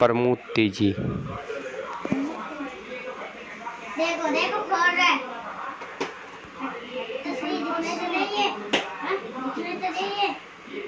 प्रमोद तेज़ी देखो देखो खोल रहा है? तस्वीर दिखने से नहीं